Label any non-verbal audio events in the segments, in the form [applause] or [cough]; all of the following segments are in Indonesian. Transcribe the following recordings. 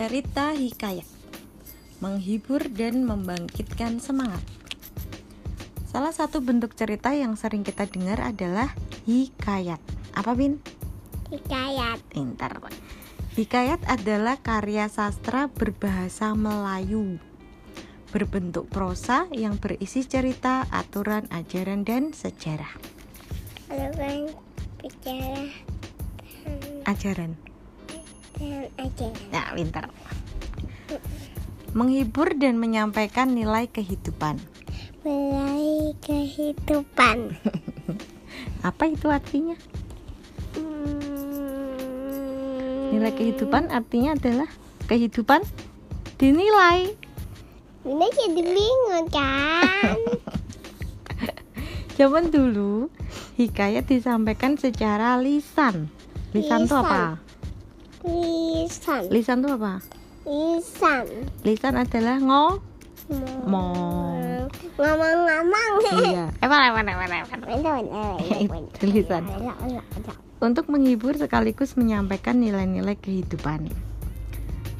Cerita hikayat menghibur dan membangkitkan semangat. Salah satu bentuk cerita yang sering kita dengar adalah hikayat. Apa, Bin? Hikayat. Pintar. Hikayat adalah karya sastra berbahasa Melayu. Berbentuk prosa yang berisi cerita, aturan, ajaran, dan sejarah. Ajaran. Nah, pintar. Menghibur dan menyampaikan nilai kehidupan. Mulai kehidupan. [laughs] Apa itu artinya? Hmm, Nilai kehidupan artinya adalah kehidupan dinilai. Ini jadi bingung kan? [laughs] Zaman dulu hikayat disampaikan secara lisan. Lisan itu apa? Lisan. Lisan itu apa? Lisan. Lisan adalah ngomong. Ngomong-ngomong. Iya. Ewan, ewan, ewan. Itu lisan. Untuk menghibur sekaligus menyampaikan nilai-nilai kehidupan.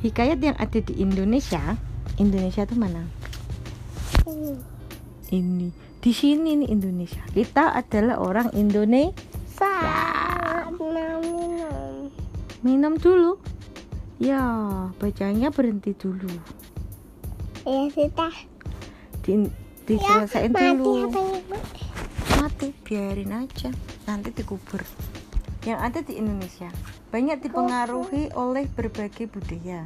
Hikayat yang ada di Indonesia, Indonesia itu mana? Ini di sini nih Indonesia. Kita adalah orang Indonesia. Minum. Dulu. Ya, bacanya berhenti dulu. Ya sudah. Di, diselesain Mati dulu. apa ibu? Mati, biarin aja. Nanti dikubur. Yang ada di Indonesia banyak dipengaruhi oleh berbagai budaya.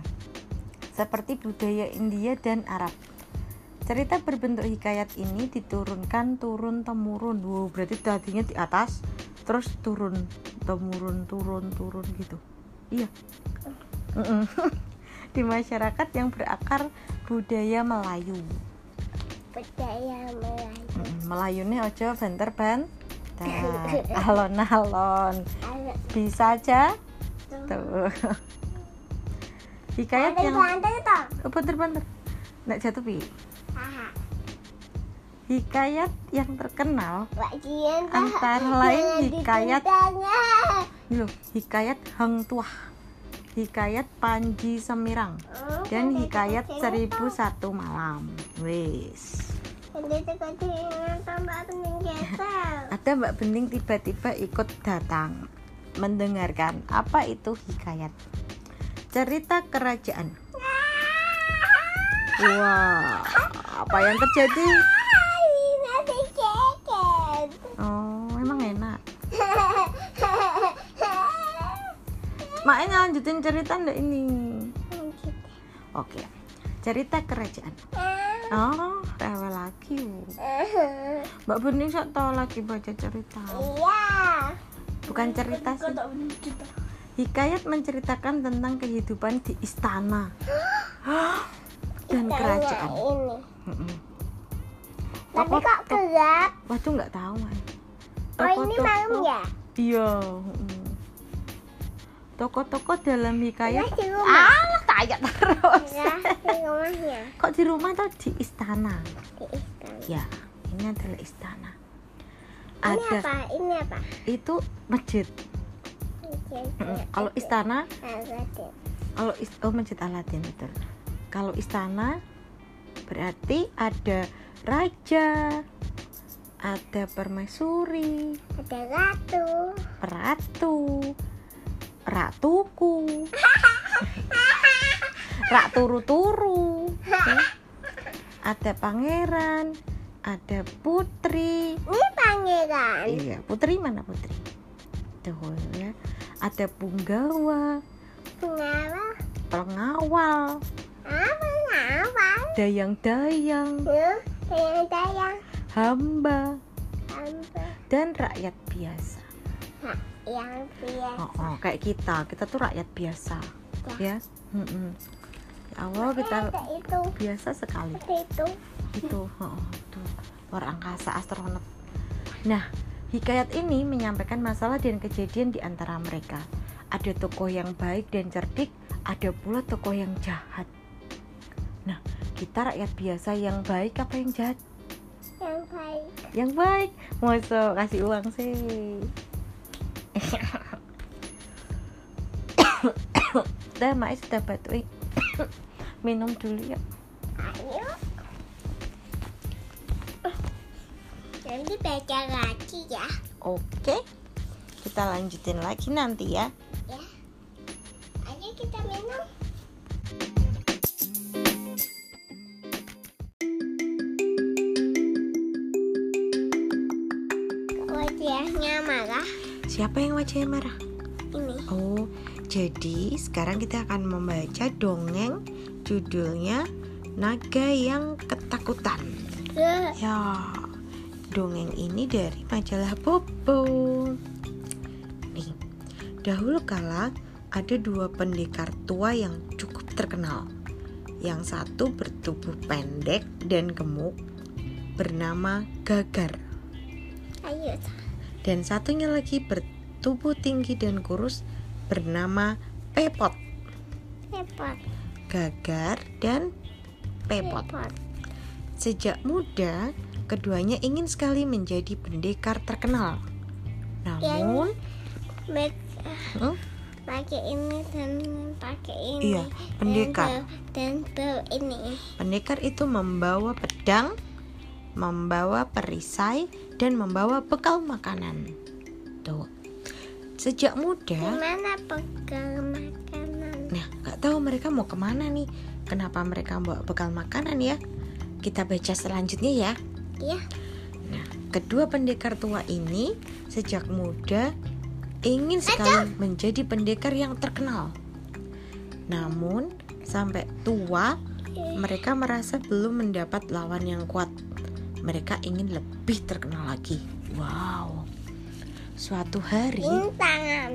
Seperti budaya India dan Arab. Cerita berbentuk hikayat ini diturunkan turun temurun. Wow, berarti tadinya di atas terus turun temurun turun turun gitu. Iya. [laughs] Di masyarakat yang berakar budaya Melayu. Budaya Melayu. Mm, Melayune ojo banter ban. [laughs] Alon-alon. Bisa aja. Tuh. [laughs] Hikayat yang oh, banter banter. Nggak jatuh pi hikayat yang terkenal. Antara lain hikayat-. Ini loh hikayat Hang Tuah. Hikayat Panji Semirang. Oh, dan hikayat itu Seribu Satu Malam. Wis. [laughs] Ada Mbak Bening tiba-tiba ikut datang mendengarkan apa itu hikayat? Cerita kerajaan. Wah apa yang terjadi makanya lanjutin cerita ndak ini oke cerita kerajaan oh rewel lagi Mbak Bening sok tau lagi baca cerita Iya. bukan cerita sih Hikayat menceritakan tentang kehidupan di istana [gasps] dan kerajaan. Ini. Mm-mm. Tapi kok gelap? Waduh nggak tahu. Oh ini malam ya? Iya. Tokoh-tokoh dalam hikayat. Ya, di rumah. Ah, tanya terus. Ya, di rumahnya. [laughs] Kok di rumah atau di istana? Di istana. Ya, ini adalah istana. Ini Ada apa? Ini apa? itu masjid. Kalau istana kalau is- oh masjid Aladin betul kalau istana berarti ada raja ada permaisuri Ada ratu. Ratu ratuku. Rak turu-turu. Ada pangeran ada putri. Ini pangeran. iya putri mana putri? Tuh ya. Ada punggawa. Pengawal. pengawal. Ah, pengawal. dayang-dayang. Dayang-dayang. hamba. Hamba. dan rakyat biasa yang biasa. oh, oh, kayak kita. Kita tuh rakyat biasa. Ya? Mm-mm. ya Allah kita Ada itu. biasa sekali. Itu. itu oh, oh, tuh luar angkasa astronot. Nah hikayat ini menyampaikan masalah dan kejadian di antara mereka. Ada tokoh yang baik dan cerdik ada pula tokoh yang jahat. Nah kita rakyat biasa yang baik apa yang jahat? Yang baik. yang baik. Masa kasih uang sih Udah Mai sudah batuk [coughs] minum dulu ya Ayo. Nanti baca lagi ya. oke kita lanjutin lagi nanti ya Ya. Ayo kita minum. Wajahnya marah. siapa yang wajahnya oh jadi sekarang kita akan membaca dongeng judulnya naga yang ketakutan Eh, Ya, dongeng ini dari majalah Bobo. Nih, dahulu kala ada dua pendekar tua yang cukup terkenal. Yang satu bertubuh pendek dan gemuk, bernama Gagar, Ayo. dan satunya lagi bertubuh tinggi dan kurus, bernama Pepot. Repot. Gagar dan Pepot. Repot. Sejak muda, keduanya ingin sekali menjadi pendekar terkenal. Namun, hmm, pakai ini dan pakai ini. Iya, pendekar. Dan ini. pendekar itu membawa pedang, membawa perisai, dan membawa bekal makanan. Tuh. Sejak muda, Gimana pegang makanan? nah nggak tahu mereka mau ke mana nih. Kenapa mereka bawa bekal makanan ya? Kita baca selanjutnya ya. Ya. Nah, kedua pendekar tua ini sejak muda ingin sekali menjadi pendekar yang terkenal. Namun, sampai tua mereka merasa belum mendapat lawan yang kuat. Mereka ingin lebih terkenal lagi. Wow. Suatu hari, Ini tangan.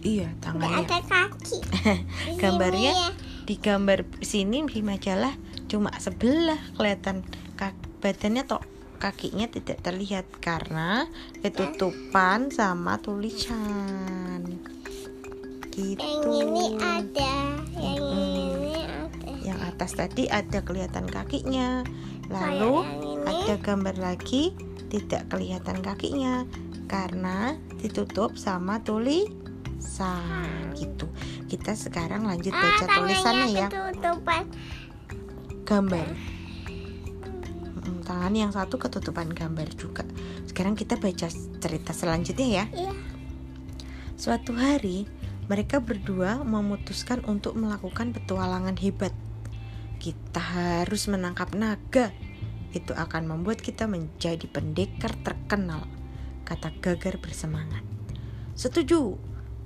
iya tangannya. ada kaki. Di [laughs] Gambarnya ya. di gambar sini di majalah cuma sebelah kelihatan badannya toh kakinya tidak terlihat karena ketutupan sama tulisan gitu Yang ini ada. Yang ini ada. yang atas tadi ada kelihatan kakinya lalu ada gambar lagi tidak kelihatan kakinya karena ditutup sama tulisan gitu. Kita sekarang lanjut Ah, baca tangannya tulisannya ya. ketutupan. gambar. Tangan yang satu ketutupan gambar juga. Sekarang kita baca cerita selanjutnya ya. Iya. suatu hari mereka berdua memutuskan untuk melakukan petualangan hebat. Kita harus menangkap naga. Itu akan membuat kita menjadi pendekar terkenal kata Gagar bersemangat. Setuju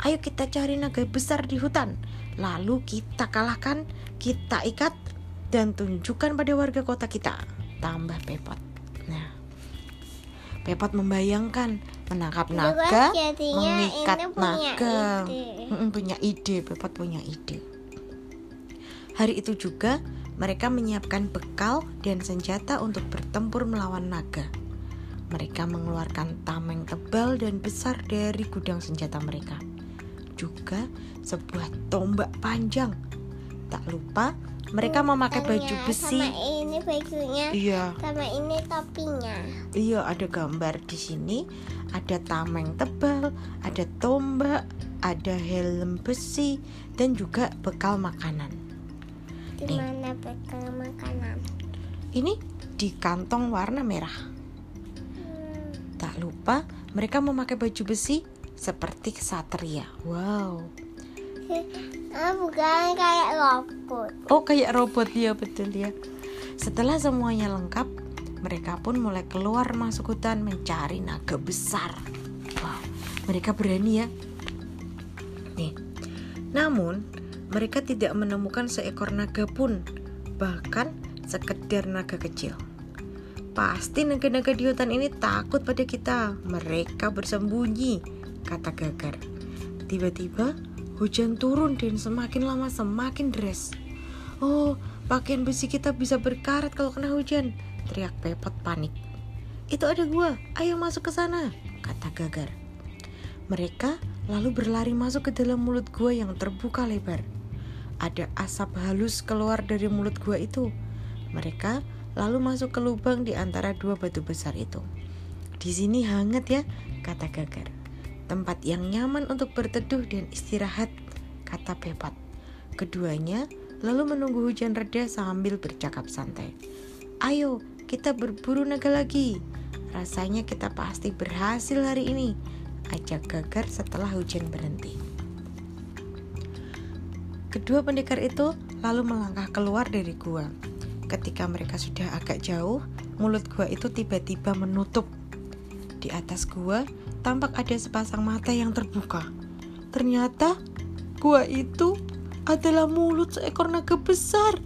ayo kita cari naga besar di hutan. Lalu kita kalahkan kita ikat dan tunjukkan pada warga kota kita. Tambah Pepot. Nah Pepot membayangkan menangkap naga mengikat ini punya naga. ide. Punya ide Pepot punya ide. Hari itu juga mereka menyiapkan bekal dan senjata untuk bertempur melawan naga mereka mengeluarkan tameng tebal dan besar dari gudang senjata mereka juga sebuah tombak panjang tak lupa mereka memakai baju Tanya, besi Sama ini bajunya. iya Sama ini topinya. Iya, ada gambar di sini. Ada tameng tebal, ada tombak, ada helm besi, dan juga bekal makanan. Di mana bekal makanan? Ini di kantong warna merah. Tak lupa, mereka memakai baju besi seperti ksatria. Wow. Bukan kayak robot. Oh, kayak robot ya, betul ya. Setelah semuanya lengkap, mereka pun mulai keluar masuk hutan mencari naga besar. Wow, mereka berani ya. Nih. Namun, mereka tidak menemukan seekor naga pun, bahkan sekedar naga kecil. Pasti naga-naga di hutan ini takut pada kita. Mereka bersembunyi, kata Gagar. Tiba-tiba hujan turun dan semakin lama semakin deras. Oh, pakaian besi kita bisa berkarat kalau kena hujan, teriak Pepot panik. Itu ada gua, ayo masuk ke sana, kata Gagar. Mereka lalu berlari masuk ke dalam mulut gua yang terbuka lebar. Ada asap halus keluar dari mulut gua itu. Mereka lalu masuk ke lubang di antara dua batu besar itu. Di sini hangat ya, kata Gagar. Tempat yang nyaman untuk berteduh dan istirahat, kata Pepot. Keduanya lalu menunggu hujan reda sambil bercakap santai. Ayo, kita berburu naga lagi. Rasanya kita pasti berhasil hari ini. Ajak Gagar setelah hujan berhenti. Kedua pendekar itu lalu melangkah keluar dari gua. Ketika mereka sudah agak jauh, mulut gua itu tiba-tiba menutup. Di atas gua tampak ada sepasang mata yang terbuka. Ternyata gua itu adalah mulut seekor naga besar.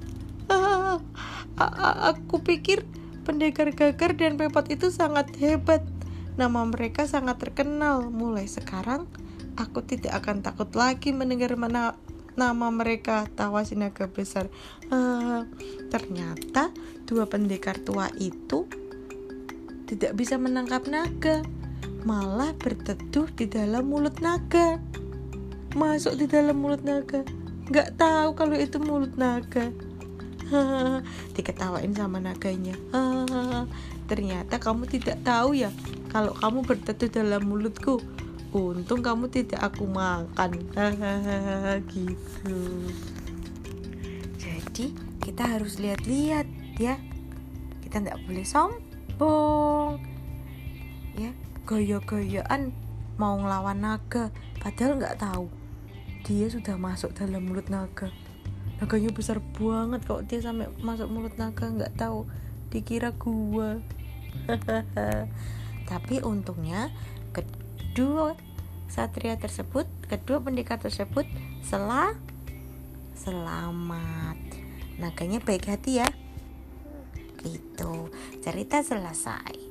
[laughs] Aku pikir pendekar gagar dan pepot itu sangat hebat. Nama mereka sangat terkenal. Mulai sekarang, aku tidak akan takut lagi mendengar mana nama mereka tawa naga besar uh, ternyata dua pendekar tua itu tidak bisa menangkap naga malah berteduh di dalam mulut naga. Masuk di dalam mulut naga. Nggak tahu kalau itu mulut naga. [laughs] Diketawain sama naganya. [laughs] Ternyata kamu tidak tahu ya kalau kamu berteduh dalam mulutku untung kamu tidak aku makan. Gitu. Jadi kita harus lihat-lihat ya. Kita tidak boleh sombong ya. Goyo-goyoan mau ngelawan naga padahal nggak tahu. Dia sudah masuk dalam mulut naga. Naganya besar banget kok. Dia sampai masuk mulut naga nggak tahu. Dikira gua. [laughs] Tapi untungnya kedua satria tersebut, kedua pendekar tersebut selah selamat. Naganya baik hati ya. Gitu. Cerita selesai.